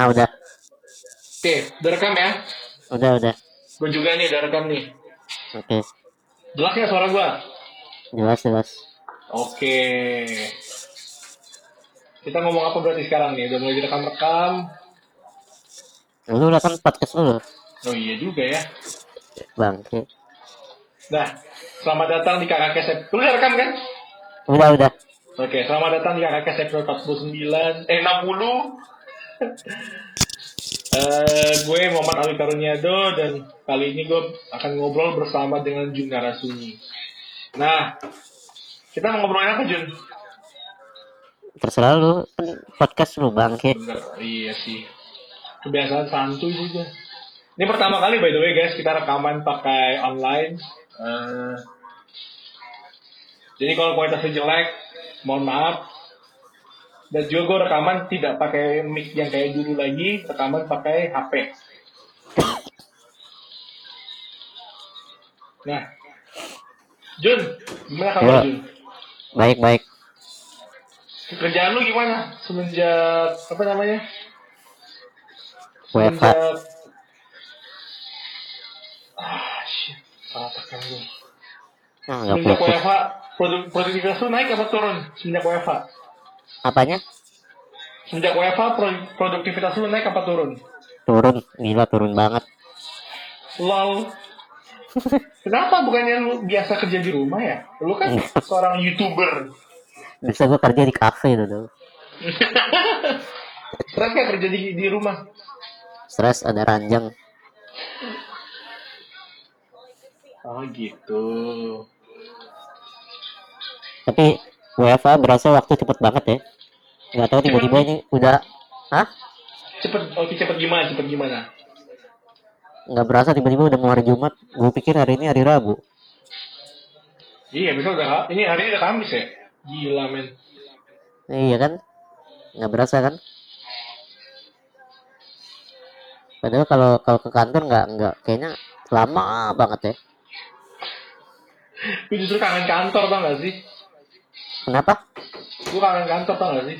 Ah udah, Oke, udah rekam ya? udah udah. Gue juga nih udah rekam nih. Oke, Jelas ya suara gue? jelas jelas. Oke. Kita ngomong apa berarti sekarang nih? Udah mulai direkam-rekam. Lu udah kan podcast lu, Oh iya juga ya. bangke. Nah, selamat datang di Kakak Kesep. Lu udah rekam kan? Udah udah. Oke, selamat datang di Kakak Kesep episode 49, eh 60. Eh, gue Muhammad Ali Karunyado dan kali ini gue akan ngobrol bersama dengan Jun Narasumi. Nah, kita mau ngobrolin apa Jun? Terserah lu, podcast lu bangke. Bener, iya sih. Kebiasaan santuy juga. Ini pertama kali by the way guys kita rekaman pakai online. Eh, jadi kalau kualitasnya jelek, mohon maaf. Dan juga gue rekaman tidak pakai mic yang kayak dulu lagi, rekaman pakai HP. Nah, Jun, gimana kabar Ya. Jun? Baik baik. Kerjaan lu gimana semenjak apa namanya? WFH. Ah shit, salah tekan gue. Ah, Semenjak. WFH, produk produktivitas lu naik apa turun? Semenjak WFH? Apanya? Semenjak WFH, pro- produktivitas lu naik apa turun? Turun, gila turun banget. Lol. Kenapa bukannya lu biasa kerja di rumah ya? Lu kan seorang youtuber. Bisa gua kerja di kafe dulu. Stres gak kerja di, di rumah? Stres ada ranjang. Oh gitu. Tapi WFH berasa waktu cepet banget ya. Nggak tahu tiba-tiba ini udah, hah? Cepet, oke cepet gimana? Cepet gimana? Nggak berasa tiba-tiba udah mau hari Jumat. Gue pikir hari ini hari Rabu. Iya, besok udah ini hari ini udah Kamis ya. Gila men. Iya kan? Nggak berasa kan? Padahal kalau kalau ke kantor nggak nggak kayaknya lama banget ya. Gue justru kangen kantor tau gak sih? Kenapa? Gue kangen kantor tau gak sih?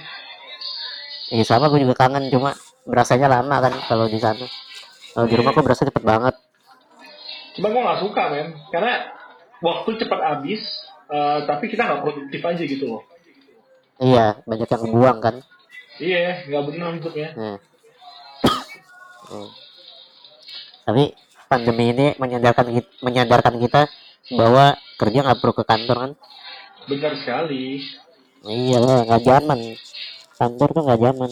Iya sama gue juga kangen cuma berasanya lama kan kalau di sana. Kalau di rumah kok berasa cepet banget. Cuma gue gak suka men. Karena waktu cepat habis, eh, tapi kita gak produktif aja gitu loh. Iya banyak yang buang kan. Iya, gak benar hidupnya. Nah. Hmm. Tapi pandemi ini menyadarkan kita, menyadarkan kita bahwa kerja nggak perlu ke kantor kan? Benar sekali. Iya lah, nggak zaman. Kantor tuh nggak zaman.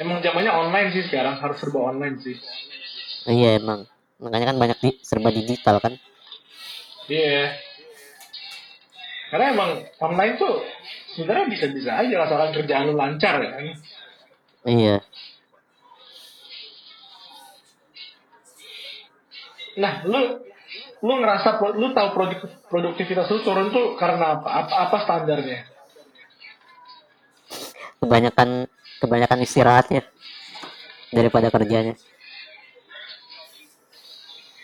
Emang zamannya online sih sekarang, harus serba online sih. Iya emang. Makanya kan banyak di serba digital kan. Iya. Karena emang online tuh sebenarnya bisa-bisa aja asalkan kerjaan lu lancar ya. kan. Iya. Nah, lu lu ngerasa lu tahu produk produktivitas lu turun tuh karena apa? Apa, apa standarnya? Kebanyakan kebanyakan istirahatnya daripada kerjanya.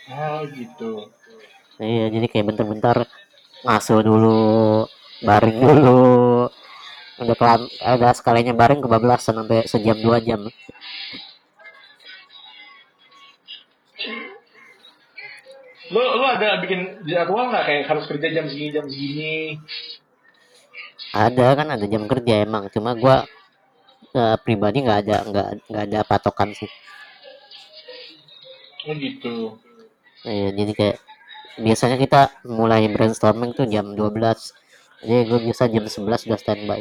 Oh gitu. Iya, jadi kayak bentar-bentar ngasuh dulu, baring dulu. Udah kelam, ada sekalinya baring kebablasan sampai sejam dua jam. Lu lu ada bikin jadwal nggak kayak harus kerja jam segini jam segini? Ada kan ada jam kerja emang, cuma gua eh, pribadi nggak ada nggak nggak ada patokan sih. Oh gitu. Iya, jadi kayak biasanya kita mulai brainstorming tuh jam 12 Jadi gue bisa jam 11 udah standby.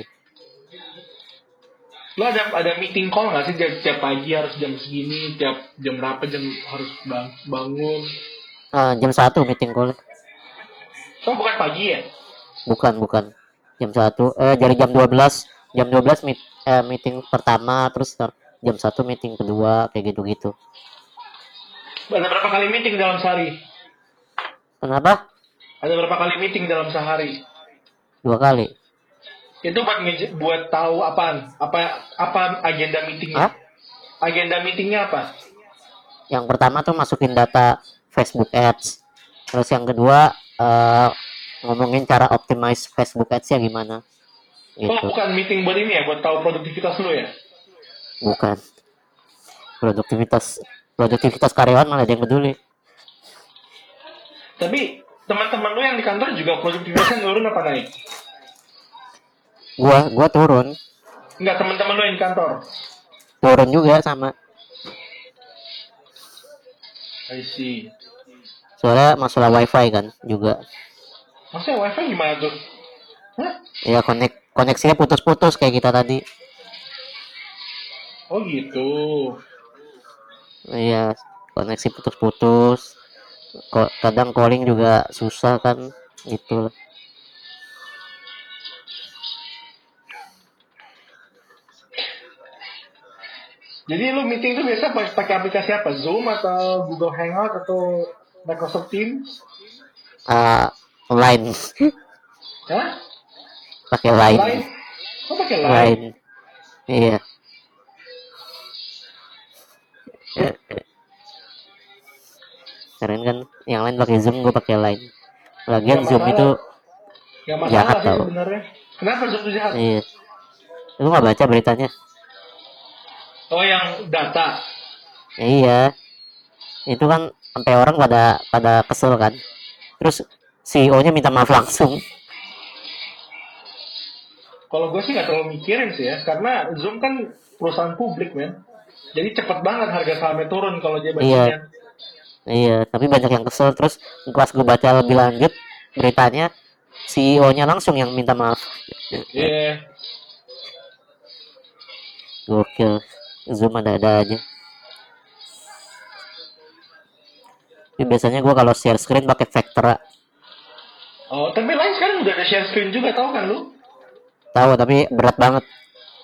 Lu ada ada meeting call nggak sih tiap, tiap pagi harus jam segini, tiap jam berapa jam harus bang, bangun? Ah, jam 1 meeting call. Oh bukan pagi ya? Bukan, bukan. Jam 1 eh dari jam 12, jam 12 meet, eh, meeting pertama terus jam 1 meeting kedua kayak gitu-gitu. Ada berapa kali meeting dalam sehari? Kenapa? Ada berapa kali meeting dalam sehari? Dua kali. Itu buat buat tahu apaan? Apa apa agenda meetingnya? Hah? Agenda meetingnya apa? Yang pertama tuh masukin data Facebook Ads. Terus yang kedua eh, ngomongin cara optimize Facebook Ads-nya gimana. Oh, gitu bukan meeting buat ini ya, buat tahu produktivitas lu ya? bukan produktivitas produktivitas karyawan malah ada yang peduli Tapi teman-teman lu yang di kantor juga produktivitasnya nurun apa naik? gua gua turun Enggak, teman-teman lu yang di kantor. turun juga sama I see. Soalnya masalah wifi kan juga Maksudnya wifi gimana tuh? Hah? ya konek koneksinya putus-putus kayak kita tadi Oh gitu. iya koneksi putus-putus kok kadang calling juga susah kan gitu Jadi lu meeting tuh biasa pa- pakai aplikasi apa? Zoom atau Google Hangout atau Microsoft Teams? Ah, line Hah? pakai line Line? Oh pakai line. line iya keren kan yang lain pakai zoom gue pakai line lagian zoom masalah. itu Gak masalah Jahat sih tau. sebenarnya. Kenapa Zoom tuh jahat? iya lu nggak baca beritanya Oh yang data. iya itu kan sampai orang pada pada kesel kan. Terus CEO nya minta maaf langsung. Kalau gue sih nggak terlalu mikirin sih ya, karena Zoom kan perusahaan publik men. Jadi cepet banget harga sahamnya turun kalau dia bacanya. iya tapi banyak yang kesel. Terus pas gue baca lebih lanjut beritanya CEO nya langsung yang minta maaf. Iya. gokil. Zoom ada-ada aja tapi biasanya gue kalau share screen pakai Vectra Oh, tapi lain sekarang udah ada share screen juga, tau kan lu? tahu tapi berat banget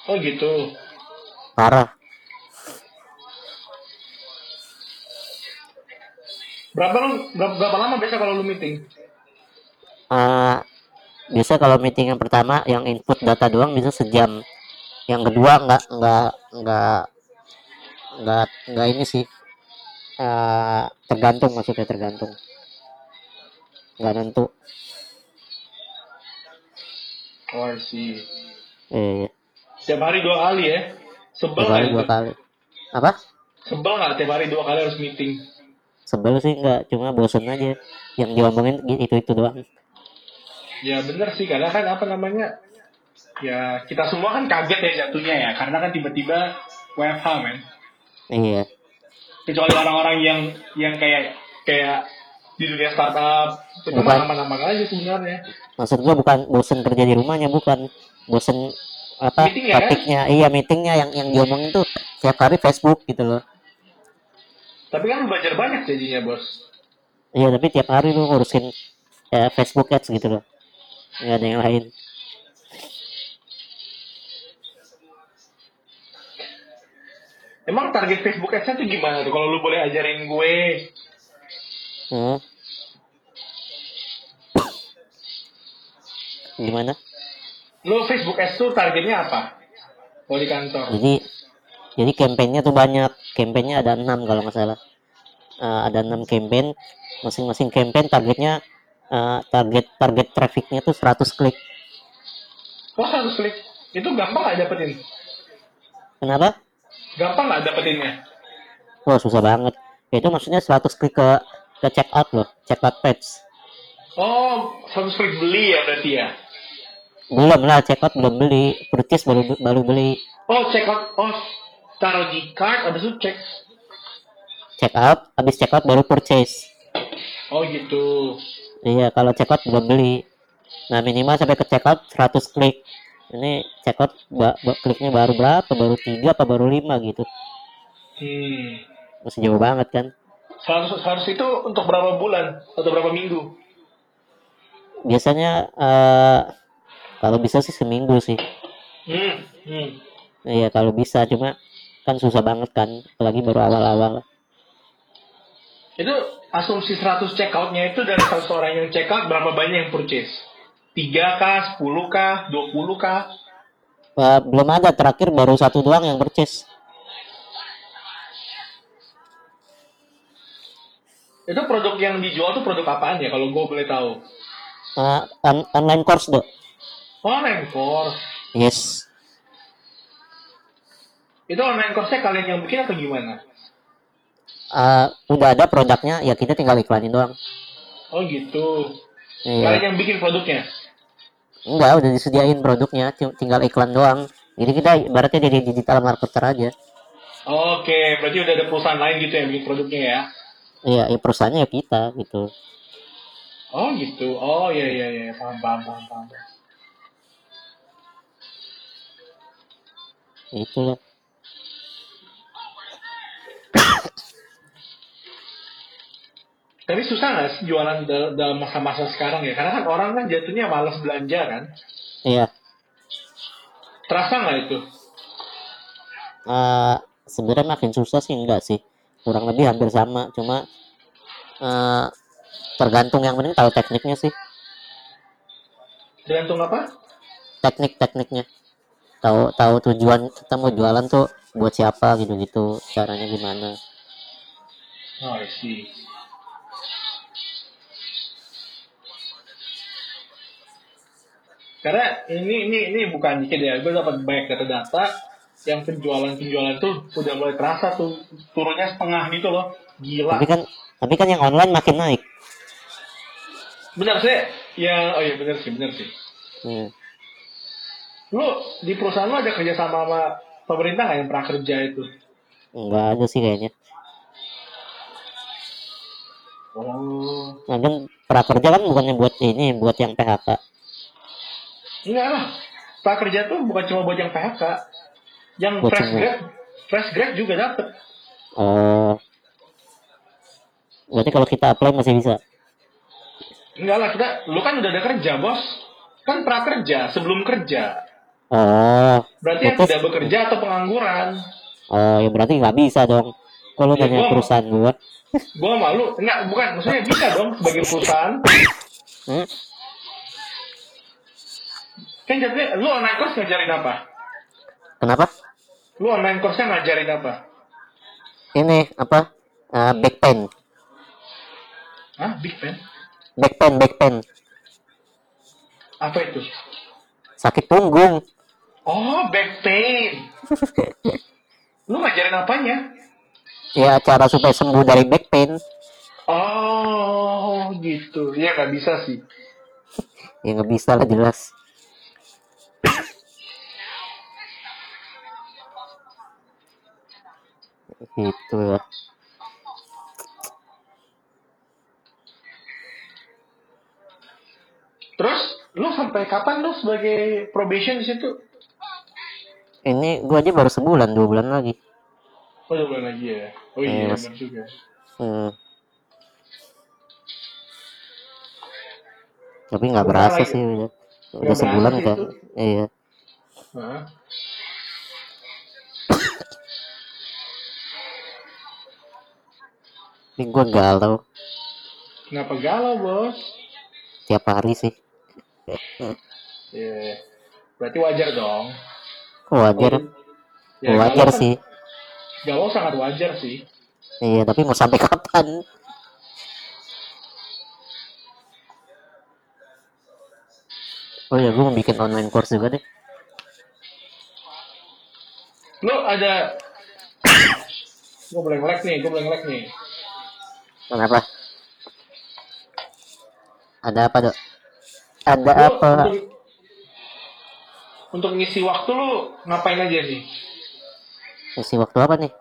Oh gitu. parah Berapa lu berapa, berapa lama biasa kalau lu meeting? Eh, biasa kalau meeting yang pertama yang input data doang bisa sejam yang kedua nggak nggak nggak nggak nggak ini sih Eh, tergantung maksudnya tergantung nggak nentu Oh, I see. eh Tiap hari dua kali ya? Sebel tiap hari itu? dua kali apa Sebel nggak tiap hari dua kali harus meeting? sebel sih nggak cuma bosen aja yang diomongin itu itu doang Ya bener sih, karena kan apa namanya? Ya kita semua kan kaget ya jatuhnya ya, karena kan tiba-tiba WFH men. iya Kecuali orang-orang yang yang kayak kayak di dunia startup, mah aman-aman aja sebenarnya. maksud gua bukan bosen kerja di rumahnya bukan bosen apa Meetingnya, kan? topiknya iya meetingnya yang yang diomongin tuh tiap hari Facebook gitu loh Tapi kan belajar banyak jadinya bos. iya tapi tiap hari lu ngurusin ya, Facebook ads gitu loh nggak ada yang lain Emang target Facebook Ads-nya tuh gimana tuh? Kalau lu boleh ajarin gue, hmm. gimana lu Facebook Ads tuh targetnya apa? Kalau di kantor. jadi jadi kampanyenya tuh banyak kampanyenya ada enam kalau nggak salah Eh, ada enam campaign masing-masing campaign targetnya eh, target target trafficnya tuh 100 klik Oh, harus klik. Itu gampang nggak dapetin? kenapa Gampang nggak dapetinnya? Wah susah banget. Itu maksudnya 100 klik ke ke check out loh, check out page. Oh, harus klik beli ya berarti ya? Belum lah check out belum beli, purchase baru baru beli. Oh, check out. Oh, taruh di cart, habis itu cek. Check out, habis check out baru purchase. Oh gitu. Iya, kalau check out belum beli. Nah, minimal sampai ke check out 100 klik. Ini check out ba- ba- kliknya baru berapa? Baru 3 apa baru 5 gitu. Hmm. Masih jauh banget kan. 100, 100 itu untuk berapa bulan? Atau berapa minggu? Biasanya eh kalau bisa sih seminggu sih. Hmm. hmm. Iya, kalau bisa cuma kan susah banget kan, apalagi baru awal-awal. Itu asumsi 100 check out-nya itu dari 100 orang yang check out, berapa banyak yang purchase? 3 kah? 10 kah? 20 kah? Eh, belum ada terakhir baru satu doang yang purchase Itu produk yang dijual tuh produk apaan ya kalau gue boleh tahu? Eh, on- online course dok Oh, Rancor. yes Itu online course-nya kalian yang bikin atau gimana? Eh, udah ada produknya ya kita tinggal iklanin doang Oh gitu. Iya Kalian yang bikin produknya? enggak udah disediain produknya ti- tinggal iklan doang jadi kita ibaratnya jadi digital marketer aja Oke, berarti udah ada perusahaan lain gitu yang bikin produknya ya? iya ya perusahaannya ya kita gitu Oh gitu. Oh iya iya iya, paham paham paham paham. itu lah Tapi susah nggak jualan dal- dalam masa-masa sekarang ya? Karena kan orang kan jatuhnya malas belanja kan. iya Terasa nggak itu? Eh, sebenarnya makin susah sih enggak sih kurang lebih hampir sama cuma eh, tergantung yang penting tahu tekniknya sih Tergantung apa? teknik-tekniknya tahu tahu tujuan kita mau jualan tuh buat siapa gitu-gitu caranya gimana Oh, I see. Karena ini ini ini bukan dikit ya, gue dapat banyak data-data yang penjualan-penjualan tuh udah mulai terasa tuh turunnya setengah gitu loh, gila. tapi kan tapi kan yang online makin naik Benar sih, ya oh iya benar sih benar sih. Hmm. Lu di perusahaan lu ada kerja sama sama pemerintah nggak yang prakerja itu? enggak ada sih kayaknya Oh, nah kan prakerja kan bukannya buat ini buat yang PHK enggak lah. Prakerja tuh bukan cuma buat yang PHK, yang Buat fresh grad, fresh grad juga dapet. oh berarti kalau kita apply masih bisa Enggak lah kita, lu kan udah ada kerja bos, kan prakerja sebelum kerja. oh Berarti yang tidak bekerja atau pengangguran. oh ya berarti nggak bisa dong kalau Ya, tanya gua- perusahaan gua Gua malu, enggak bukan, maksudnya bisa dong sebagai perusahaan. hmm? Kan jadinya lu online course ngajarin apa? kenapa Lu online course-nya ngajarin apa? ini apa Eh, back pain Hah? Big pen? back pain back pain Apa itu? sakit punggung Oh, back pain. lu ngajarin apanya? ya cara supaya sembuh dari back pain Oh, gitu. Ya nggak bisa sih. ya nggak bisa lah jelas gitu ya Terus, lu sampai kapan lu sebagai probation di situ? ini gua aja baru sebulan dua bulan lagi Oh, dua bulan lagi ya. Oh iya, Yes. benar juga. hmm. tapi nggak Udah berasa lagi. sih udah udah berasa sebulan kan iya Hah? Ini gua galau Kenapa galau, bos? tiap hari sih Ya, berarti wajar dong. Wajar Ya, wajar galau kan- sih Galau sangat wajar sih. iya tapi mau sampai kapan oh ya gua mau bikin online course juga deh Lu ada... gue boleh nge-lag nih, gue boleh nge-lag nih. Kenapa ada apa dok? Ada Lu apa? Untuk, untuk ngisi waktu lu ngapain aja sih? isi waktu apa nih?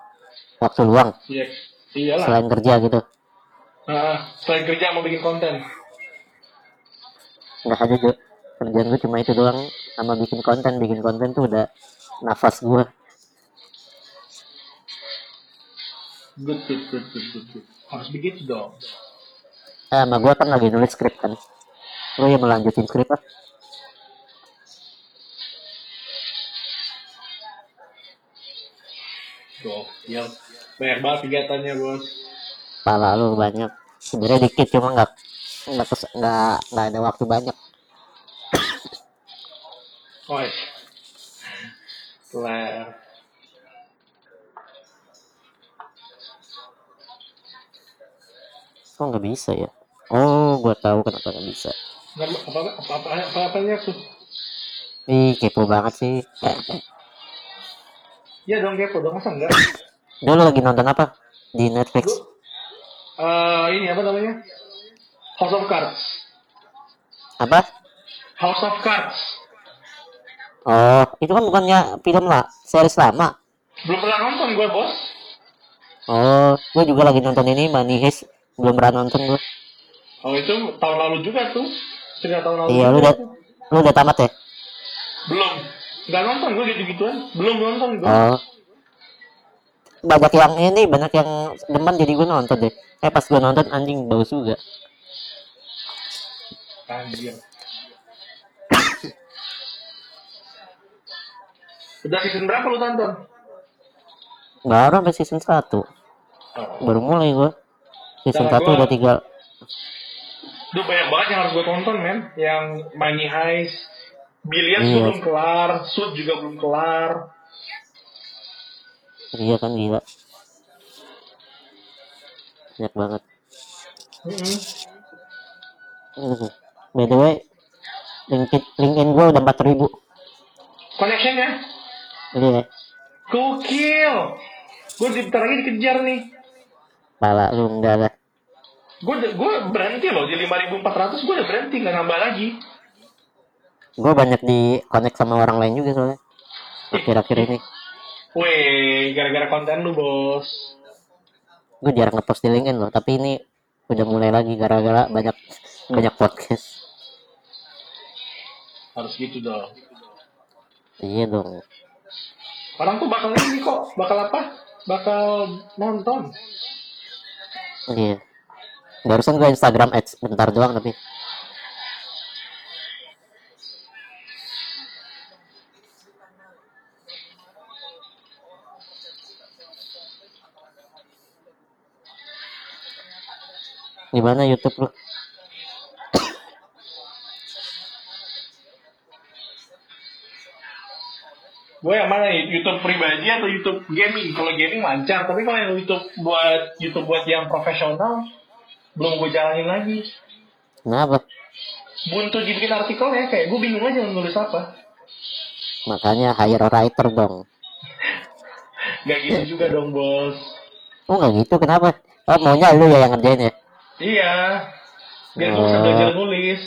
Waktu luang? Iya, iyalah. selain kerja gitu? Nah, selain kerja mau bikin konten. nggak ada dok. Kerjaan gue cuma itu doang. Sama bikin konten. Bikin konten tuh udah nafas gue Good, good, good, good, good, good. Harus begitu dong. eh, sama gue kan lagi nulis skrip kan lo yang melanjutin skrip ah Gokil. Banyak banget kegiatannya, bos. pala lu banyak sebenarnya dikit cuma nggak nggak nggak nggak ada waktu banyak Oi. Claire. Kok nggak bisa ya oh gue tahu kenapa nggak bisa Apa apa apa apa apanya tuh? Ih, kepo banget sih. Iya dong kepo dong masa enggak? Dulu lagi nonton apa? Di Netflix. Eh ini apa namanya? House of Cards. Apa? House of Cards. Oh, itu kan bukannya film lah, series lama. Belum pernah nonton gue bos. Oh, gue juga lagi nonton ini Money Heist. Belum pernah nonton gue. Oh itu tahun lalu juga tuh. Sudah tahun lalu. Iya, lu udah lu udah tamat ya? Belum. Nggak nonton gue gitu-gituan. Belum nonton gue. Oh. Banyak yang ini, banyak yang demen jadi gue nonton deh. Eh pas gue nonton anjing bagus juga. Anjir. Udah season berapa lu tonton? Baru sampai season 1. Oh. Baru mulai gue. Season Cara 1 gua- udah tiga. Duh banyak banget yang harus gue tonton men Yang Money Heist Billions Iya. belum kelar Suit juga belum kelar Iya kan gila. Banyak banget. Mm-mm. Hmm. By the way, LinkedIn, LinkedIn gue udah 4000 Connection ya Iya, Gokil Gue bentar lagi dikejar nih pala lu enggak lah. Gue gue berhenti loh Di 5400 gue udah berhenti Gak nambah lagi Gue banyak di connect sama orang lain juga soalnya. Akhir-akhir ini. Weh Gara-gara konten lu bos Gue jarang ngepost di LinkedIn loh, tapi ini udah mulai lagi gara-gara banyak banyak podcast. Harus gitu dong Iya dong. Orang tuh bakal ini kok Bakal apa? Bakal nonton Iya. Barusan gue Instagram ads bentar doang tapi. Gimana YouTube lu? Gue yang mana nih? YouTube pribadi atau YouTube gaming? Kalau gaming lancar, tapi kalau yang YouTube buat YouTube buat yang profesional belum gue jalanin lagi. Kenapa? Buntu dibikin artikel ya, kayak gue bingung aja nulis apa. Makanya hire writer dong. Gak gitu juga dong bos. Oh nggak gitu kenapa? Oh maunya lu ya yang ngerjain ya? Iya, biar gue bisa Oh. belajar nulis.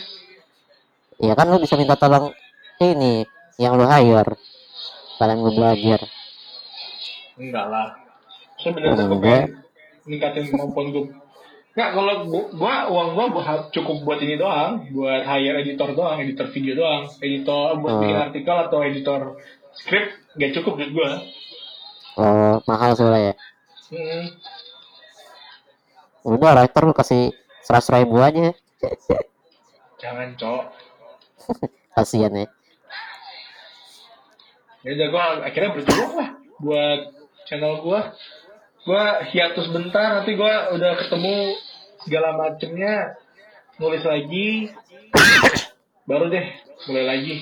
Ya kan lu bisa minta tolong ini yang lu hire. Gue belajar. Enggak lah. Saya bener-bener gue Enggak. ningkatin kemampuan gue. Nggak, kalau gu- gua uang gua buat cukup buat ini doang, buat hire editor doang, editor video doang, editor buat Oh. bikin artikel atau editor script gak cukup duit gua. Oh mahal soalnya ya. Hmm. Udah writer lu kasih seratus ribu aja. Jangan cok. Kasian ya. Ya udah gua akhirnya berjuang lah buat channel gua. Gua hiatus bentar, nanti gua udah ketemu segala macemnya, nulis lagi, baru deh mulai lagi.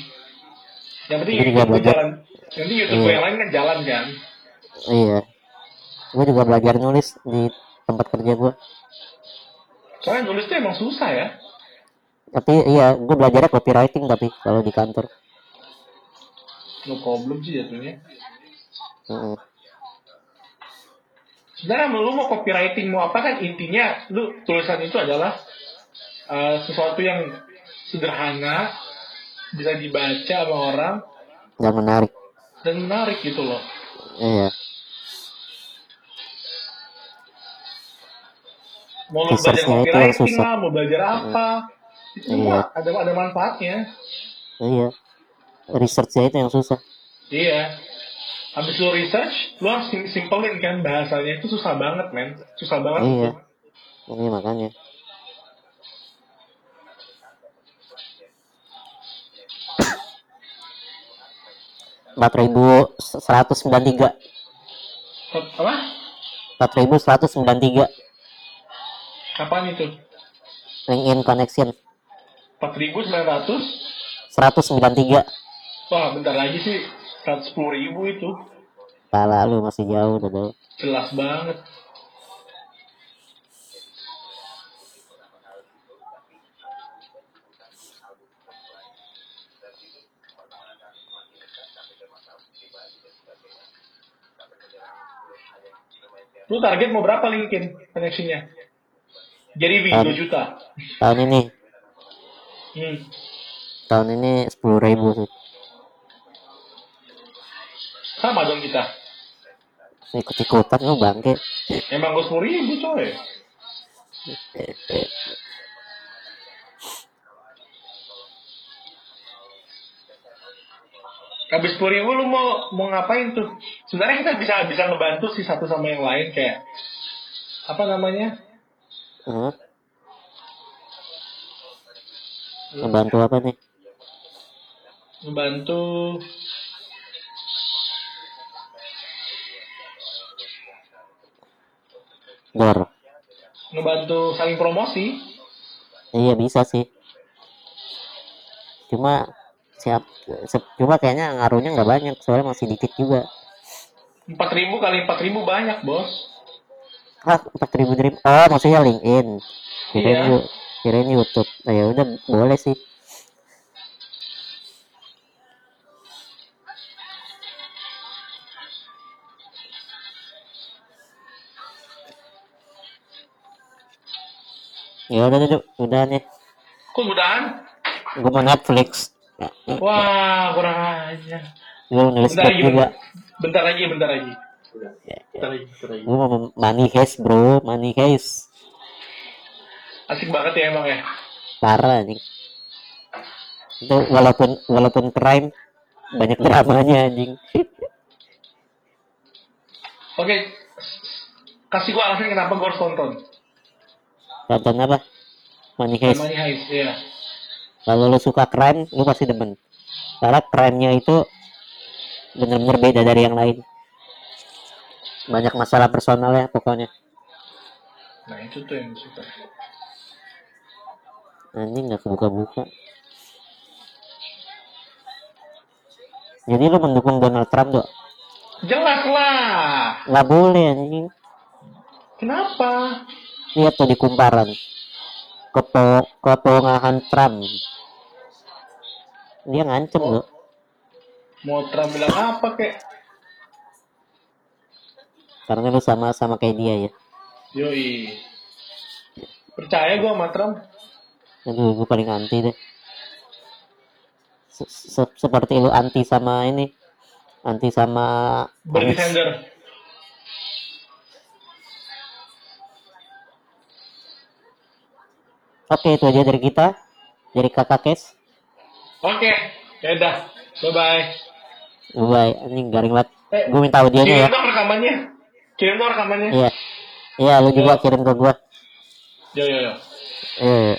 Yang penting YouTube gua gua belajar. jalan. Nanti YouTube gua Iya. yang lain kan jalan kan. Iya. Gue juga belajar nulis di tempat kerja gue. Soalnya nulis tuh emang susah ya. Tapi iya, gue belajarnya copywriting tapi kalau di kantor. No problem sih jatuhnya. Heeh. Sebenarnya lu mau copywriting mau apa kan intinya lu tulisan itu adalah uh, sesuatu yang sederhana bisa dibaca sama orang Dan menarik. dan menarik gitu loh. Iya. Mau lu belajar copywriting lah, mau belajar apa, itu Iya. ada ada manfaatnya. Iya. Researchnya itu yang susah. Iya. Habis lu research, lu harus sim- simpelin kan bahasanya itu susah banget men, susah banget. Iya. Ini makanya. Empat ribu seratus sembilan tiga. Apa? Empat ribu seratus sembilan tiga. Kapan itu? LinkedIn connection 4.900? seratus sembilan tiga. Wah, bentar lagi sih 110 ribu itu. Pala lu masih jauh, Dodo. Jelas banget. Lu target mau berapa Linkin koneksinya? Jadi Wi 2 juta. Tahun ini. Hmm. Tahun ini sepuluh ribu sih. Sama dong kita. ikut ikutan lu bangke Emang gue sepuluh ribu coy. Habis sepuluh ribu lu mau mau ngapain tuh? Sebenarnya kita bisa bisa ngebantu sih satu sama yang lain kayak apa namanya? hmm? ngebantu apa nih Ngebantu dor ngebantu saling promosi. iya bisa sih. Cuma siap se- cuma kayaknya ngaruhnya nggak banyak soalnya masih dikit juga. Empat ribu kali empat ribu banyak bos. ah empat ribu dari oh maksudnya LinkedIn. Kirain Iya. Kirain YouTube. Nah, ya udah boleh sih ya udah udah udah nih Kok mudahan? gue mau Netflix Wah kurang aja. gue nulis Bentar lagi, juga bentar lagi, bentar lagi. Bentar lagi, bentar lagi. gue mau money heist bro money heist Asik banget ya emang ya. parah nih itu walaupun walaupun crime banyak dramanya anjing Oke, kasih gua alasan kenapa gua harus tonton. Tonton apa money heist Money Heist, ya. kalau lu suka crime lu pasti demen karena crime-nya itu bener-bener beda dari yang lain banyak masalah personal ya pokoknya Nah itu tuh yang suka. anjing nggak kebuka-buka jadi lu mendukung Donald Trump dok Jelas lah. nggak boleh anjing Kenapa? Lihat tuh di kumparan kepo kepongahan Trump dia ngancem loh Mau Trump bilang apa kek? karena lu sama sama kayak dia ya Yoi. Percaya gua sama Trump. aduh gue paling anti deh Se- se- seperti lu anti sama ini anti sama Bernie. Sanders. Oke itu aja dari kita dari kakak kes Oke, ya udah. Bye bye. bye anjing garing banget Eh, gue minta audionya Kirim ya dong rekamannya. Kirim dong rekamannya. iya iya lu juga kirim ke gue Yo yo yo. eh